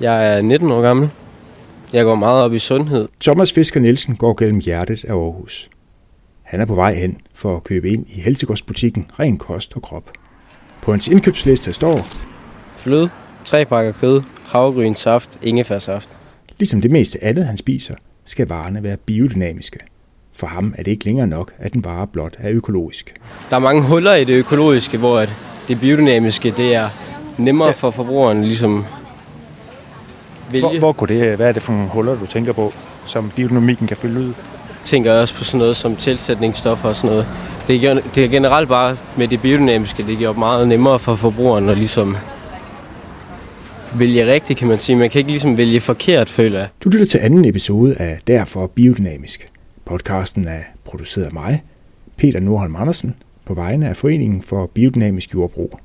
Jeg er 19 år gammel. Jeg går meget op i sundhed. Thomas Fisker Nielsen går gennem hjertet af Aarhus. Han er på vej hen for at købe ind i Helsegårdsbutikken Ren Kost og Krop. På hans indkøbsliste står, Fløde, tre pakker kød, havregryn saft, ingefærsaft. ligesom det meste andet han spiser, skal varerne være biodynamiske. For ham er det ikke længere nok, at en vare blot er økologisk. Der er mange huller i det økologiske, hvor det biodynamiske det er nemmere for forbrugeren ligesom vælge. Hvor, hvor kunne det, hvad er det for nogle huller, du tænker på, som biodynamikken kan fylde ud? tænker jeg også på sådan noget som tilsætningsstoffer og sådan noget. Det er, det er generelt bare med det biodynamiske, det gjort meget nemmere for forbrugeren at ligesom vælge rigtigt, kan man sige. Man kan ikke ligesom vælge forkert, føler jeg. Du lytter til anden episode af Derfor Biodynamisk. Podcasten er produceret af mig, Peter Nordholm Andersen, på vegne af Foreningen for Biodynamisk Jordbrug.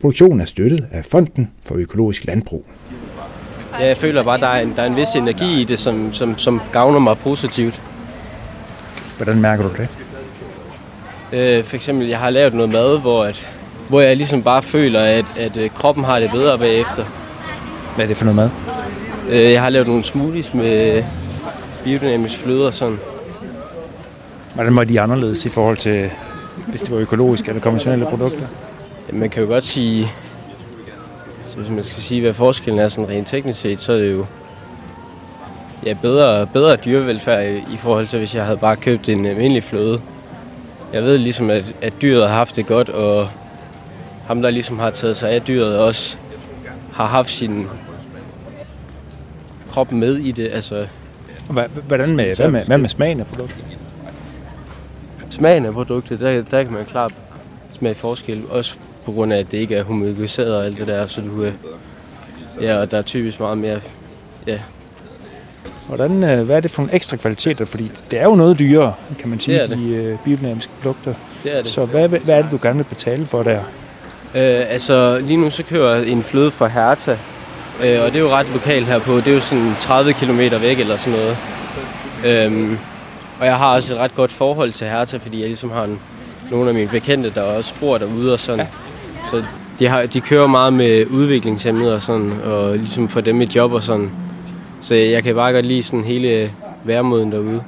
Produktionen er støttet af Fonden for Økologisk Landbrug. Ja, Jeg føler bare, at der er en, der er en vis energi i det, som, som, som gavner mig positivt. Hvordan mærker du det? Øh, for eksempel, jeg har lavet noget mad, hvor, at, hvor jeg ligesom bare føler, at, at øh, kroppen har det bedre bagefter. Hvad er det for noget mad? Øh, jeg har lavet nogle smoothies med biodynamisk fløde og sådan. Hvordan var de anderledes i forhold til, hvis det var økologiske eller konventionelle produkter? Jamen, Man kan jo godt sige, hvis man skal sige, hvad forskellen er sådan rent teknisk set, så er det jo ja, bedre, bedre dyrevelfærd i, i forhold til, hvis jeg havde bare købt en almindelig fløde. Jeg ved ligesom, at, at dyret har haft det godt, og ham, der ligesom har taget sig af dyret, også har haft sin krop med i det. Altså, Hvordan med, hvad med, hvad med smagen af produktet? smagen af produktet, der, der kan man klart smage forskel. Også på grund af, at det ikke er homogeniseret og alt det der, så du... øh, Ja, og der er typisk meget mere... Ja, Hvordan, øh, hvad er det for nogle ekstra kvaliteter? Fordi det er jo noget dyrere, kan man sige, Det det. de øh, biodynamiske produkter. det er det. Så hvad, hvad er det, du gerne vil betale for der? Øh, altså, lige nu så kører jeg en fløde fra Herta, øh, og det er jo ret lokalt herpå. Det er jo sådan 30 km væk eller sådan noget. Øhm, og jeg har også et ret godt forhold til Herta, fordi jeg ligesom har en, nogle af mine bekendte, der også bor derude og sådan. Ja. Så de, har, de kører meget med udviklingshemmede og sådan, og ligesom for dem et job og sådan. Så jeg kan bare godt lide sådan hele væremåden derude.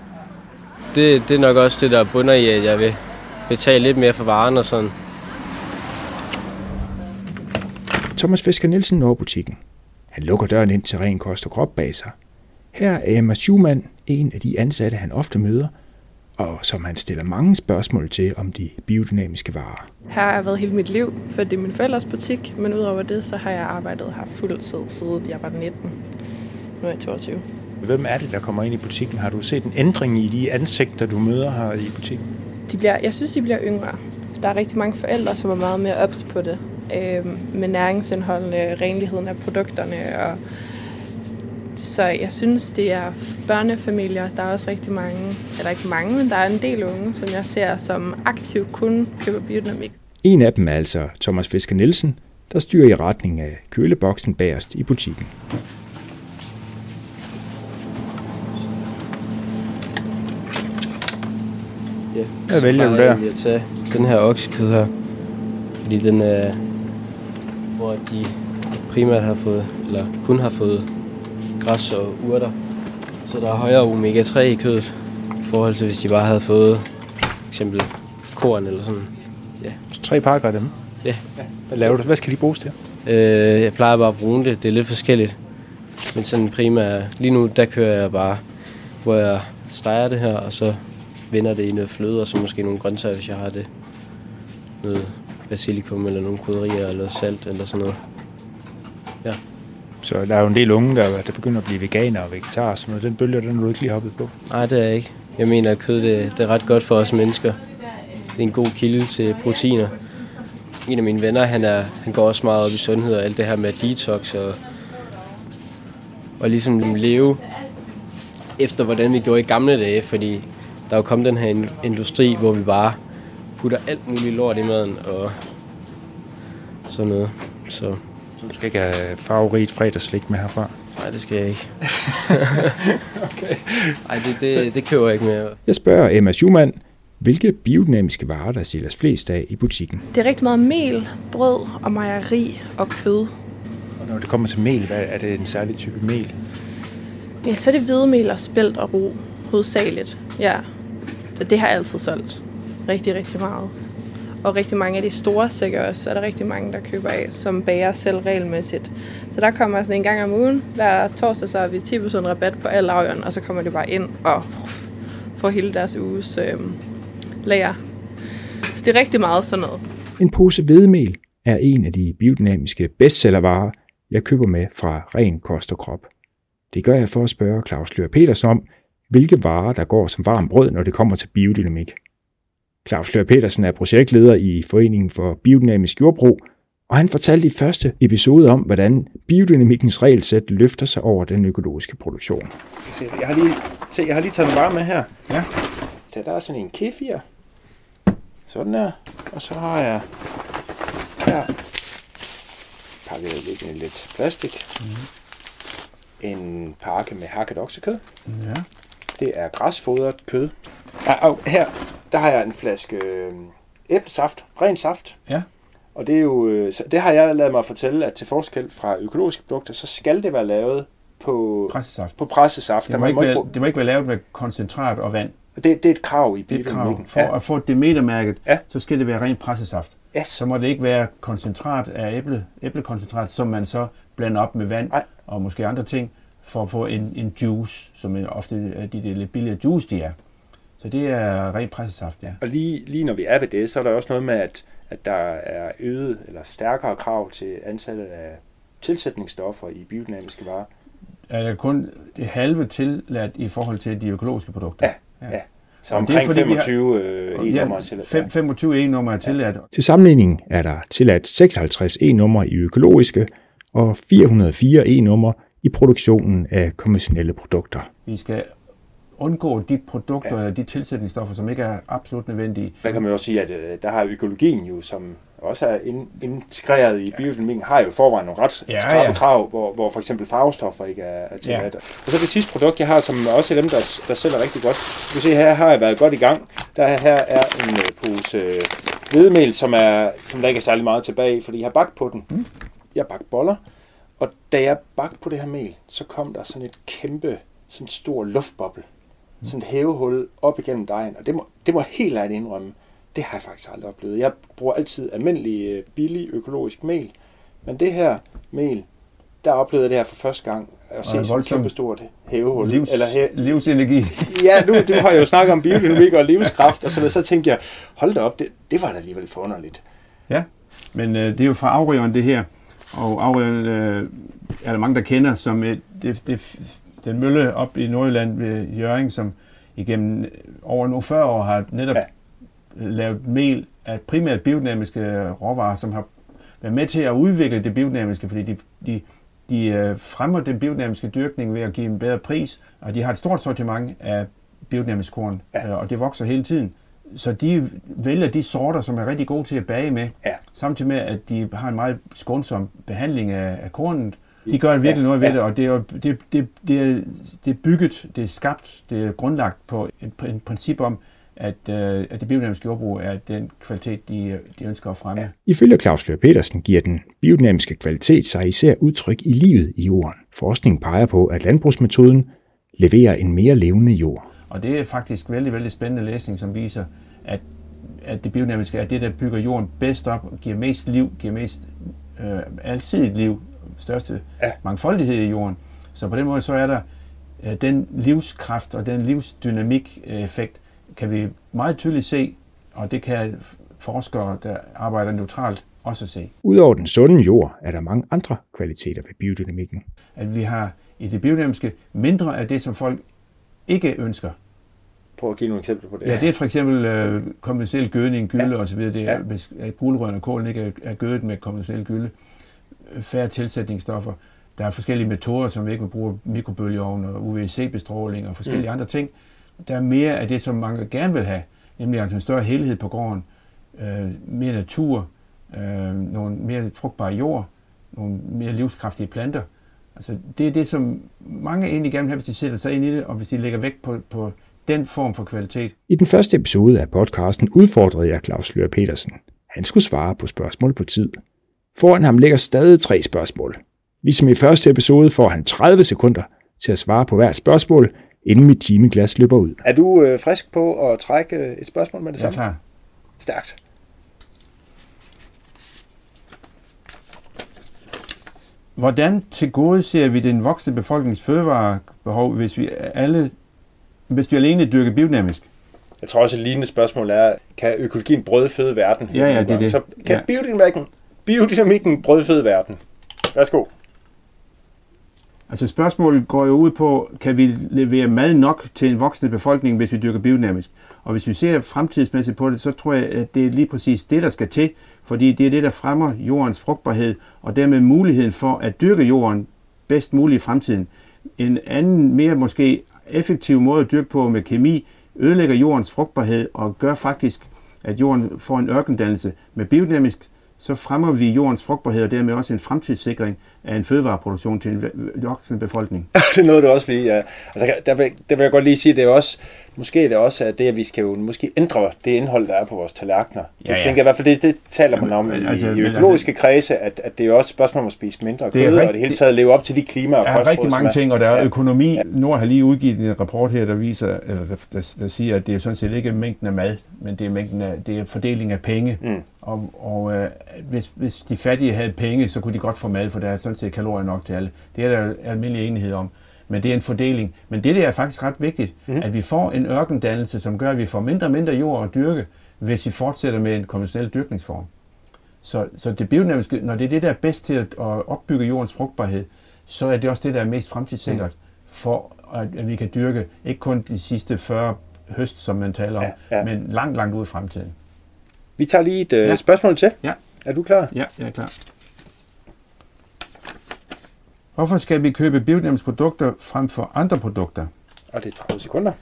Det, det er nok også det, der bunder i, at jeg vil betale lidt mere for varen og sådan. Thomas Fisker Nielsen når butikken. Han lukker døren ind til ren kost og krop bag sig. Her er Emma Schumann, en af de ansatte, han ofte møder, og som han stiller mange spørgsmål til om de biodynamiske varer. Her har jeg været hele mit liv, for det er min forældres butik, men udover det, så har jeg arbejdet her fuldtid siden jeg var 19. Nu er jeg 22. Hvem er det, der kommer ind i butikken? Har du set en ændring i de ansigter, du møder her i butikken? De bliver, jeg synes, de bliver yngre. Der er rigtig mange forældre, som er meget mere ops på det. Øh, med næringsindholdene, renligheden af produkterne. Og så jeg synes, det er børnefamilier. Der er også rigtig mange, eller ikke mange, men der er en del unge, som jeg ser, som aktivt kun køber biodynamik. En af dem er altså Thomas Fisker Nielsen, der styrer i retning af køleboksen bagerst i butikken. Ja. Hvad vælger du der? jeg tage den her oksekød her. Fordi den er... Hvor de primært har fået, eller kun har fået græs og urter. Så der er højere omega-3 i kødet. I forhold til hvis de bare havde fået eksempel korn eller sådan. Tre pakker af dem. Ja. Hvad laver du? Hvad skal de bruges til? Øh, jeg plejer bare at bruge det. Det er lidt forskelligt. Men sådan primært... Lige nu, der kører jeg bare, hvor jeg steger det her, og så vender det i noget fløde, og så måske nogle grøntsager, hvis jeg har det. Noget basilikum, eller nogle krydderier, eller salt, eller sådan noget. Så der er jo en del unge, der, der begynder at blive veganer og vegetarer. Så den bølge, den er du ikke lige hoppet på. Nej, det er jeg ikke. Jeg mener, at kød det, det er ret godt for os mennesker. Det er en god kilde til proteiner. En af mine venner, han, er, han går også meget op i sundhed og alt det her med detox og, og ligesom leve efter, hvordan vi gjorde i gamle dage, fordi der er jo kommet den her industri, hvor vi bare putter alt muligt lort i maden og sådan noget. Så du skal ikke have favorit fredagsslik med herfra. nej, det skal jeg ikke. okay. Ej, det, det, det køber jeg ikke mere. Jeg spørger Emma Schumann, hvilke biodynamiske varer, der sælges flest af i butikken. Det er rigtig meget mel, brød og mejeri og kød. når det kommer til mel, hvad er det en særlig type mel? Ja, så er det hvedemel og spelt og ro, hovedsageligt. Ja, så det har jeg altid solgt rigtig, rigtig meget. Og rigtig mange af de store sækker også, er der rigtig mange, der køber af, som bager selv regelmæssigt. Så der kommer sådan en gang om ugen, hver torsdag, så har vi 10% rabat på alle lavjern, og så kommer de bare ind og får hele deres uges øh, lager. Så det er rigtig meget sådan noget. En pose hvedemel er en af de biodynamiske bestsellervarer, jeg køber med fra Ren Kost og Krop. Det gør jeg for at spørge Claus Løer Petersen om, hvilke varer der går som varm brød, når det kommer til biodynamik. Claus Løer Petersen er projektleder i Foreningen for Biodynamisk Jordbrug, og han fortalte i første episode om, hvordan biodynamikkens regelsæt løfter sig over den økologiske produktion. Jeg har lige, se, jeg har lige taget en vare med her. Ja. Så der er sådan en kefir. Sådan der. Og så har jeg her pakket lidt lidt plastik. Mm-hmm. En pakke med hakket oksekød. Ja. Det er græsfodret kød. Ja, og her, der har jeg en flaske øh, æblesaft, ren saft. Ja. Og det er jo, øh, så det har jeg lavet mig fortælle, at til forskel fra økologiske produkter, så skal det være lavet på Pressesaft. på pressesaft. Det Der må, må ikke være, det må ikke være lavet med koncentrat og vand. det, det er et krav i Det er et krav. For at få Demeter-mærket, Ja. så skal det være ren pressesaft. Yes. Så må det ikke være koncentrat af æble, æblekoncentrat, som man så blander op med vand Nej. og måske andre ting, for at få en, en juice, som ofte er de der lidt billigere juice, de er. Så det er ren pressesaft, ja. Og lige, lige når vi er ved det, så er der også noget med, at, at der er øget eller stærkere krav til antallet af tilsætningsstoffer i biodynamiske varer. Er der kun det halve tilladt i forhold til de økologiske produkter? Ja, ja. Så Og det er omkring fordi, vi har- 25 øh, Ja, e-nummer til fem- 25 e-nummer er tilladt. Til sammenligning er der tilladt 56 e-numre i økologiske og 404 e-numre i produktionen af konventionelle produkter. Vi skal undgå de produkter eller de tilsætningsstoffer, som ikke er absolut nødvendige. Der kan man jo også sige, at øh, der har økologien jo, som også er in, integreret i biodynamikken, har jo forvejen nogle ret Ja, skrappe ja. krav, hvor, hvor for eksempel farvestoffer ikke er, er tilladt. Og så det sidste produkt, jeg har, som også er dem, der, der sælger rigtig godt. Du kan se, her har jeg været godt i gang. Der her er en øh, pose øh, hvedemel, som, er, som der ikke er særlig meget tilbage, fordi jeg har bagt på den. Mm. Jeg har bagt boller, og da jeg bagte på det her mel, så kom der sådan et kæmpe, sådan stor luftboble. Sådan et hævehul op igennem dejen, og det må, det må jeg helt ærligt indrømme. Det har jeg faktisk aldrig oplevet. Jeg bruger altid almindelig øh, billig økologisk mel, men det her mel, der oplevede jeg det her for første gang, at Og se sådan et voldsom kæmpe stort hævehul. Livs, Eller hæ- livsenergi. ja, nu det har jeg jo snakket om biodynamik og livskraft, og så, så tænkte jeg, hold da op, det, det var da alligevel forunderligt. Ja, men øh, det er jo fra afrøveren det her, og afrøveren øh, er der mange, der kender som et, det, det, den mølle op i Nordjylland ved Jørgen, som igennem over nu 40 år har netop Ja. ja. lavet mel af primært biodynamiske råvarer, som har været med til at udvikle det biodynamiske, fordi de, de, de øh, fremmer den biodynamiske dyrkning ved at give en bedre pris, og de har et stort sortiment af biodynamisk korn, Ja. øh, og det vokser hele tiden. Så de vælger de sorter, som er rigtig gode til at bage med, Ja. samtidig med, at de har en meget skånsom behandling af, af kornet. De gør virkelig Ja, noget ved ja. det, og det er, det, det, det, er, det er bygget, det er skabt, det er grundlagt på et, et princip om, at, øh, at det biodynamiske jordbrug er den kvalitet, de, de ønsker at fremme. Ja. Ifølge Claus Løhr Petersen giver den biodynamiske kvalitet sig især udtryk i livet i jorden. Forskningen peger på, at landbrugsmetoden leverer en mere levende jord. Og det er faktisk vældig, vældig spændende læsning, som viser, at, at det biodynamiske er det, der bygger jorden bedst op, giver mest liv, giver mest øh, alsidigt liv, største Ja. mangfoldighed i jorden. Så på den måde så er der øh, den livskraft og den livsdynamik-effekt, kan vi meget tydeligt se, og det kan forskere, der arbejder neutralt, også se. Udover den sunde jord er der mange andre kvaliteter ved biodynamikken. At vi har i det biodynamiske mindre af det, som folk ikke ønsker. Prøv at give nogle eksempler på det. Ja, det er for eksempel øh, konventionel gødning, gylde Ja. osv. Det er, Ja. hvis at guldrøn og kålen ikke er, er gødet med konventionel gylde. Færre tilsætningsstoffer. Der er forskellige metoder, som vi ikke vil bruge mikrobølgeovn og UVC-bestråling og forskellige Mm. andre ting. Der er mere af det, som mange gerne vil have, nemlig altså en større helhed på gården, øh, mere natur, øh, nogle mere frugtbare jord, nogle mere livskraftige planter. Altså, det er det, som mange egentlig gerne vil have, hvis de sætter sig ind i det, og hvis de lægger vægt på, på den form for kvalitet. I den første episode af podcasten udfordrede jeg Claus Løhr Petersen. Han skulle svare på spørgsmål på tid. Foran ham ligger stadig tre spørgsmål. Ligesom i første episode får han 30 sekunder til at svare på hvert spørgsmål, inden mit timeglas løber ud. Er du øh, frisk på at trække øh, et spørgsmål med det samme? klar. Stærkt. Hvordan tilgodeser vi den voksne befolknings fødevarebehov, hvis vi alle hvis vi alene dyrker biodynamisk? Jeg tror også, et lignende spørgsmål er, kan økologien brødføde verden? Ja, ja, det er det. Så kan Ja. biodynamikken, biodynamikken brødfed verden? Værsgo. Altså spørgsmålet går jo ud på, kan vi levere mad nok til en voksende befolkning, hvis vi dyrker biodynamisk? Og hvis vi ser fremtidsmæssigt på det, så tror jeg, at det er lige præcis det, der skal til, fordi det er det, der fremmer jordens frugtbarhed, og dermed muligheden for at dyrke jorden bedst muligt i fremtiden. En anden, mere måske effektiv måde at dyrke på med kemi, ødelægger jordens frugtbarhed og gør faktisk, at jorden får en ørkendannelse. Med biodynamisk, så fremmer vi jordens frugtbarhed og dermed også en fremtidssikring af en fødevareproduktion til en voksende befolkning. det er noget, du også lige... Ja. Altså, der, vil, der vil jeg godt lige sige, det er også... Måske er det også at det, at vi skal jo måske ændre det indhold, der er på vores tallerkener. Det Ja, ja. tænker jeg i hvert fald, det, det taler man om Men, i, altså, i men økologiske kredse, at, at det er jo også et spørgsmål om at spise mindre Det er kød, og rigt- det hele taget leve op til de klima- og Der er rigtig mange ting, og der er Ja. økonomi. Nord har lige udgivet en rapport her, der viser, eller der, der, der siger, at det er sådan set ikke mængden af mad, men det er mængden af, det er fordeling af penge. Mm. Og, og øh, hvis, hvis de fattige havde penge, så kunne de godt få mad, for der er sådan set kalorier nok til alle. Det er der almindelig enighed om. Men det er en fordeling. Men det der er faktisk ret vigtigt, mm. at vi får en ørkendannelse, som gør, at vi får mindre og mindre jord at dyrke, hvis vi fortsætter med en konventionel dyrkningsform. Så, så det biodynamiske, når det er det, der er bedst til at, at opbygge jordens frugtbarhed, så er det også det, der er mest fremtidssikkert for, at, at vi kan dyrke ikke kun de sidste 40 høst, som man taler om, Ja, ja. men langt, langt ud i fremtiden. Vi tager lige et uh, Ja. spørgsmål til. Ja. Er du klar? Ja, jeg er klar. Hvorfor skal vi købe biodynamiske produkter frem for andre produkter? Og det er 30 sekunder.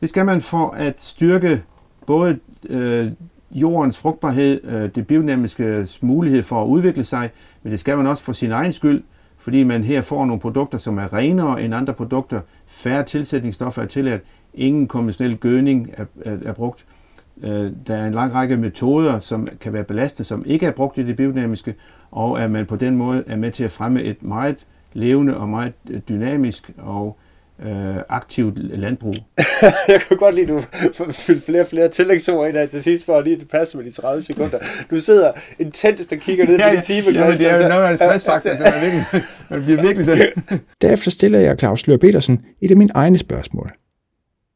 Det skal man for at styrke både øh, jordens frugtbarhed, øh, det biodynamiske mulighed for at udvikle sig, men det skal man også for sin egen skyld, fordi man her får nogle produkter, som er renere end andre produkter, færre tilsætningsstoffer er tilladt, ingen konventionel gødning er, er, er brugt. Øh, der er en lang række metoder, som kan være belastende, som ikke er brugt i det biodynamiske, og at man på den måde er med til at fremme et meget levende og meget øh, dynamisk og øh, aktivt landbrug. jeg kan godt lide, at du fyldt flere og flere tillægsord ind her til sidst, for at lige det passer med de 30 sekunder. Du sidder intenst og kigger ned på din timeglas. Jamen, det er altså. jo noget af en stressfaktor, så man, virkelig, man bliver virkelig den. Derefter stiller jeg Claus Løhr Petersen et af mine egne spørgsmål.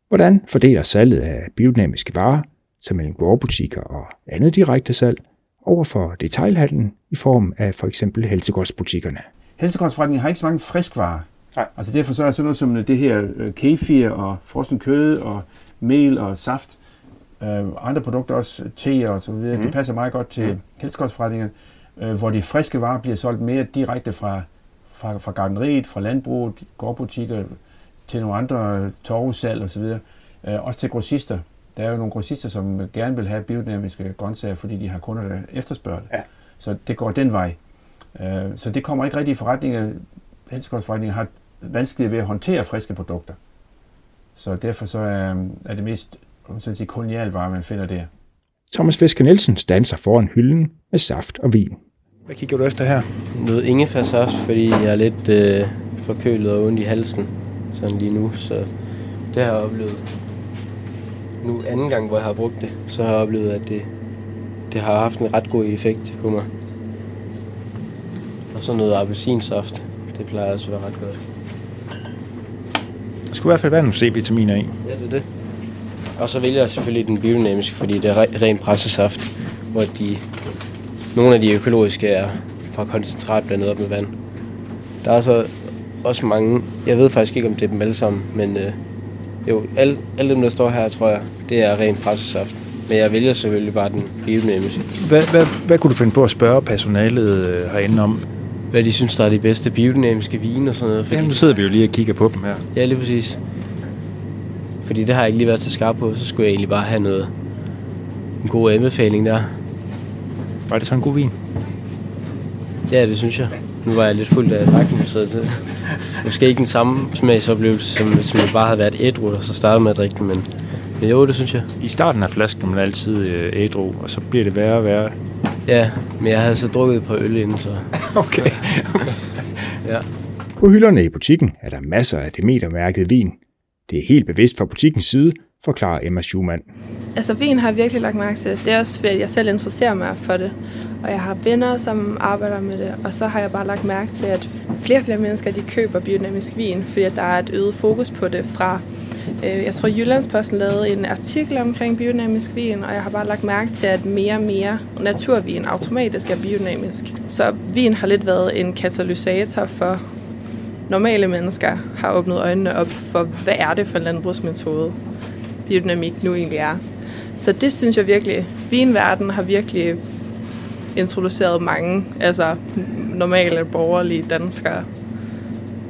Hvordan fordeler salget af biodynamiske varer, som mellem gårdbutikker og andet direkte salg, over for detailhandlen i form af for eksempel helsekodsbutikkerne? Helsekostforretningen har ikke så mange friskvarer. Nej. Altså derfor så er sådan noget som det her øh, kefir og frossen kød og mel og saft, øh, andre produkter også, te og så videre, mm. Det passer meget godt til mm. helsekostforretningerne, øh, hvor de friske varer bliver solgt mere direkte fra, fra, fra gardneriet, fra landbruget, gårdbutikker, til nogle andre torvesalg og så videre. Øh, også til grossister. Der er jo nogle grossister, som gerne vil have biodynamiske grøntsager, fordi de har kunder, der efterspørger det. Ja. Så det går den vej. Øh, så det kommer ikke rigtig i forretninger. Helsekostforretninger har vanskeligt ved at håndtere friske produkter. Så derfor så er, er det mest om sådan at sige, kolonialvarer, man finder der. Thomas Fisker Nielsen standser foran hylden med saft og vin. Hvad kigger du efter her? Noget ingefærsaft, fordi jeg er lidt øh, forkølet og ondt i halsen sådan lige nu, så det har jeg oplevet. Nu anden gang, hvor jeg har brugt det, så har jeg oplevet, at det, det har haft en ret god effekt på mig. Og så noget appelsinsaft, det plejer også at være ret godt. Der skulle i hvert fald være nogle C-vitaminer i. Ja, det er det. Og så vælger jeg selvfølgelig den biodynamiske, fordi det er re- ren pressesaft, hvor de, nogle af de økologiske er fra koncentrat blandet op med vand. Der er så også mange, jeg ved faktisk ikke, om det er dem alle sammen, men øh, jo, alle, alle dem, der står her, tror jeg, det er ren pressesaft. Men jeg vælger selvfølgelig bare den biodynamiske. Hvad, hvad, hvad kunne du finde på at spørge personalet øh, herinde om? Hvad de synes, der er de bedste biodynamiske vine og sådan noget. Fordi, Jamen, nu sidder vi jo lige og kigger på dem her. Ja, lige præcis. Fordi det har jeg ikke lige været til skarp på, så skulle jeg egentlig bare have noget, en god anbefaling der. Var det så en god vin? Ja, det synes jeg. Nu var jeg lidt fuld af drakken, så det måske ikke den samme smagsoplevelse, som, som jeg bare havde været ædru, og så startede med at drikke den, men, men jo, det synes jeg. I starten af flasken er man altid øh, ædru, og så bliver det værre og værre. Ja, men jeg havde så drukket på øl inden, så Okay. ja. På hylderne i butikken er der masser af Demeter-mærket vin. Det er helt bevidst fra butikkens side, forklarer Emma Schumann. Altså vin har jeg virkelig lagt mærke til. Det er også fordi, jeg selv interesserer mig for det. Og jeg har venner, som arbejder med det. Og så har jeg bare lagt mærke til, at flere og flere mennesker de køber biodynamisk vin, fordi der er et øget fokus på det fra øh, jeg tror, Jyllandsposten lavede en artikel omkring biodynamisk vin, og jeg har bare lagt mærke til, at mere og mere naturvin automatisk er biodynamisk. Så vin har lidt været en katalysator for normale mennesker har åbnet øjnene op for, hvad er det for en landbrugsmetode, biodynamik nu egentlig er. Så det synes jeg virkelig, vinverden har virkelig introduceret mange altså normale borgerlige danskere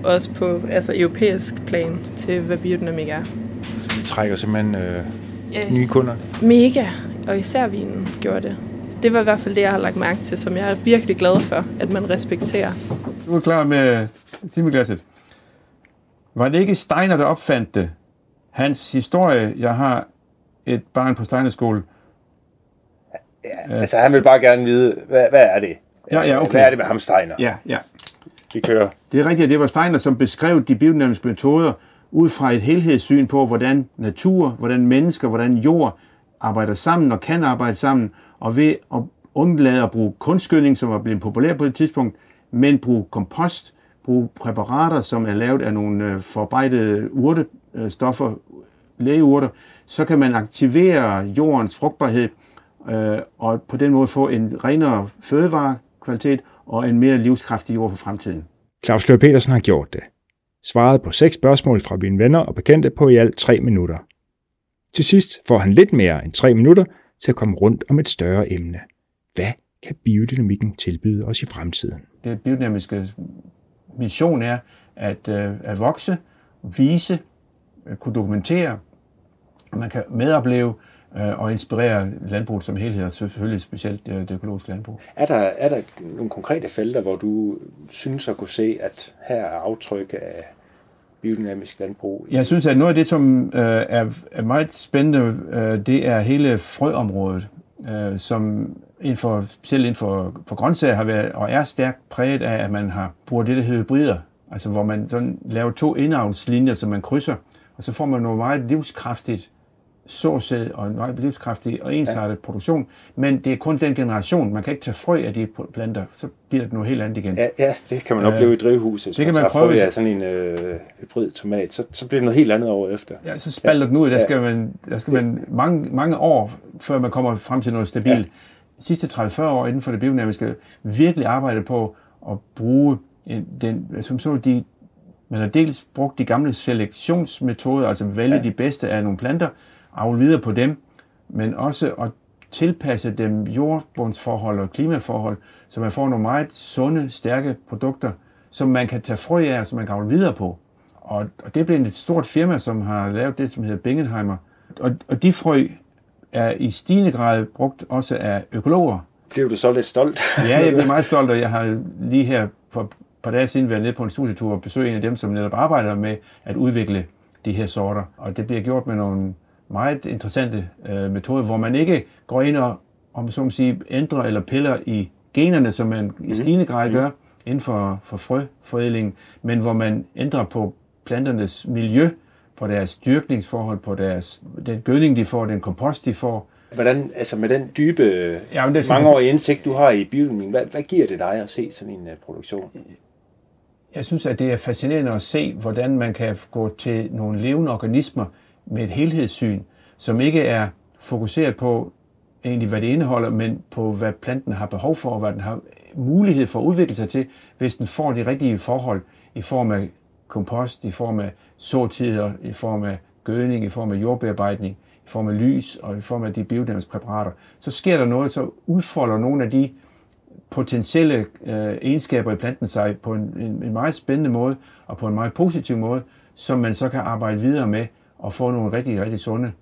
også på altså europæisk plan til, hvad biodynamik er. Det trækker simpelthen øh, yes. nye kunder? Mega, og især vinen gjorde det. Det var i hvert fald det, jeg har lagt mærke til, som jeg er virkelig glad for, at man respekterer. Du er klar med timeglasset. Var det ikke Steiner, der opfandt det? Hans historie, jeg har et barn på Steinerskole. Ja, altså han vil bare gerne vide, hvad, hvad er det? Ja, ja, okay. Hvad er det med ham Steiner? Ja, ja. Vi kører. Det er rigtigt, at det var Steiner, som beskrev de biodynamiske metoder ud fra et helhedssyn på, hvordan natur, hvordan mennesker, hvordan jord arbejder sammen og kan arbejde sammen, og ved at undlade at bruge kunstgødning, som var blevet populær på et tidspunkt, men bruge kompost, bruge præparater, som er lavet af nogle øh, forarbejdede urtestoffer, lægeurter, så kan man aktivere jordens frugtbarhed øh, og på den måde få en renere fødevarekvalitet og en mere livskraftig jord for fremtiden. Claus Løb Petersen har gjort det. Svaret på seks spørgsmål fra mine venner og bekendte på i alt tre minutter. Til sidst får han lidt mere end tre minutter til at komme rundt om et større emne. Hvad kan biodynamikken tilbyde os i fremtiden? Det biodynamiske mission er at, øh, at vokse, vise, øh, kunne dokumentere, og man kan medopleve øh, og inspirere landbruget som helhed, og selvfølgelig specielt det, det økologiske landbrug. Er der, er der nogle konkrete felter, hvor du synes at kunne se, at her er aftryk af biodynamisk landbrug? Jeg synes, at noget af det, som øh, er, er meget spændende, øh, det er hele frøområdet, øh, som inden for, selv inden for, for grøntsager har været og er stærkt præget af, at man har brugt det, der hedder hybrider. Altså hvor man sådan laver to indavnslinjer, som man krydser, og så får man noget meget livskraftigt såsæd og en meget livskraftig og ensartet ja. produktion, men det er kun den generation. Man kan ikke tage frø af de planter, så bliver det noget helt andet igen. Ja, ja det kan man opleve øh, i drivhuset. Det kan man, man prøve. Frø af sådan en øh, hybrid tomat, så, så bliver det noget helt andet over efter. Ja, så spalter ja. den ud. Der skal, man, der skal man mange, mange år, før man kommer frem til noget stabilt. Ja. De sidste 30-40 år inden for det biodynamiske virkelig arbejde på at bruge den, som så de man har dels brugt de gamle selektionsmetoder, altså vælge ja. de bedste af nogle planter, avle videre på dem, men også at tilpasse dem jordbundsforhold og klimaforhold, så man får nogle meget sunde, stærke produkter, som man kan tage frø af, som man kan avle videre på. Og, og det blev et stort firma, som har lavet det, som hedder Bingenheimer. Og, og de frø er i stigende grad brugt også af økologer. Bliver du så lidt stolt? ja, jeg bliver meget stolt, og jeg har lige her for et par dage siden været nede på en studietur og besøgt en af dem, som netop arbejder med at udvikle de her sorter. Og det bliver gjort med nogle meget interessante øh, metode, hvor man ikke går ind og om så sige, ændrer eller piller i generne, som man i mhm. stigende grad gør inden for, for frøforædling, men hvor man ændrer på planternes miljø, på deres dyrkningsforhold, på deres, den gødning, de får, den kompost, de får. Hvordan, altså med den dybe, ja, det mangeårige indsigt, du har i biodynamik, hvad, hvad giver det dig at se sådan en uh, produktion? Jeg synes, at det er fascinerende at se, hvordan man kan gå til nogle levende organismer, med et helhedssyn, som ikke er fokuseret på egentlig, hvad det indeholder, men på, hvad planten har behov for, og hvad den har mulighed for at udvikle sig til, hvis den får de rigtige forhold i form af kompost, i form af såtider, i form af gødning, i form af jordbearbejdning, i form af lys og i form af de biodynamiske præparater, så sker der noget, så udfolder nogle af de potentielle øh, egenskaber i planten sig på en, en, en meget spændende måde og på en meget positiv måde, som man så kan arbejde videre med og få nogle rigtig, rigtig sunde,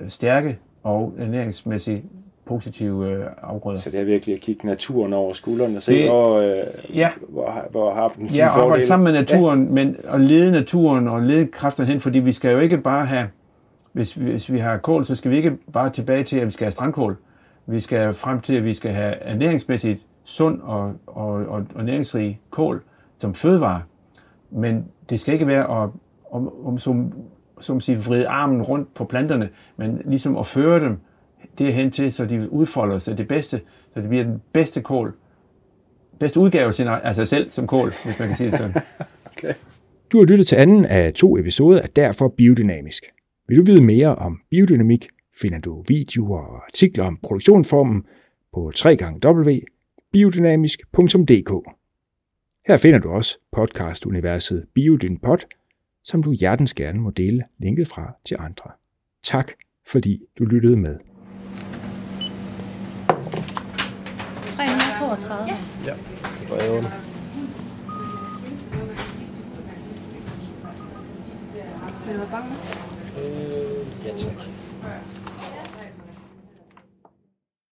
øh, stærke og ernæringsmæssigt positive øh, afgrøder. Så det er virkelig at kigge naturen over skulderen og se, det, hvor, øh, ja. hvor, hvor har den sin Ja, arbejde sammen med naturen, ja. men at lede naturen og lede kræfterne hen, fordi vi skal jo ikke bare have, hvis, hvis vi har kål, så skal vi ikke bare tilbage til, at vi skal have strandkål. Vi skal frem til, at vi skal have ernæringsmæssigt sund og, og, og, og næringsrig kål som fødevare. Men det skal ikke være at, om, om som, som sige, vride armen rundt på planterne, men ligesom at føre dem derhen til, så de udfolder sig det bedste, så det bliver den bedste kål, bedste udgave af, sin, af sig selv som kål, hvis man kan sige det sådan. okay. Du har lyttet til anden af to episoder af Derfor Biodynamisk. Vil du vide mere om biodynamik, finder du videoer og artikler om produktionsformen på www.biodynamisk.dk. Her finder du også podcastuniverset BiodynPod, som du hjertens gerne må dele linket fra til andre. Tak fordi du lyttede med. 332. Ja. Ja, det var under. Vil du have bange? Øh, ja tak.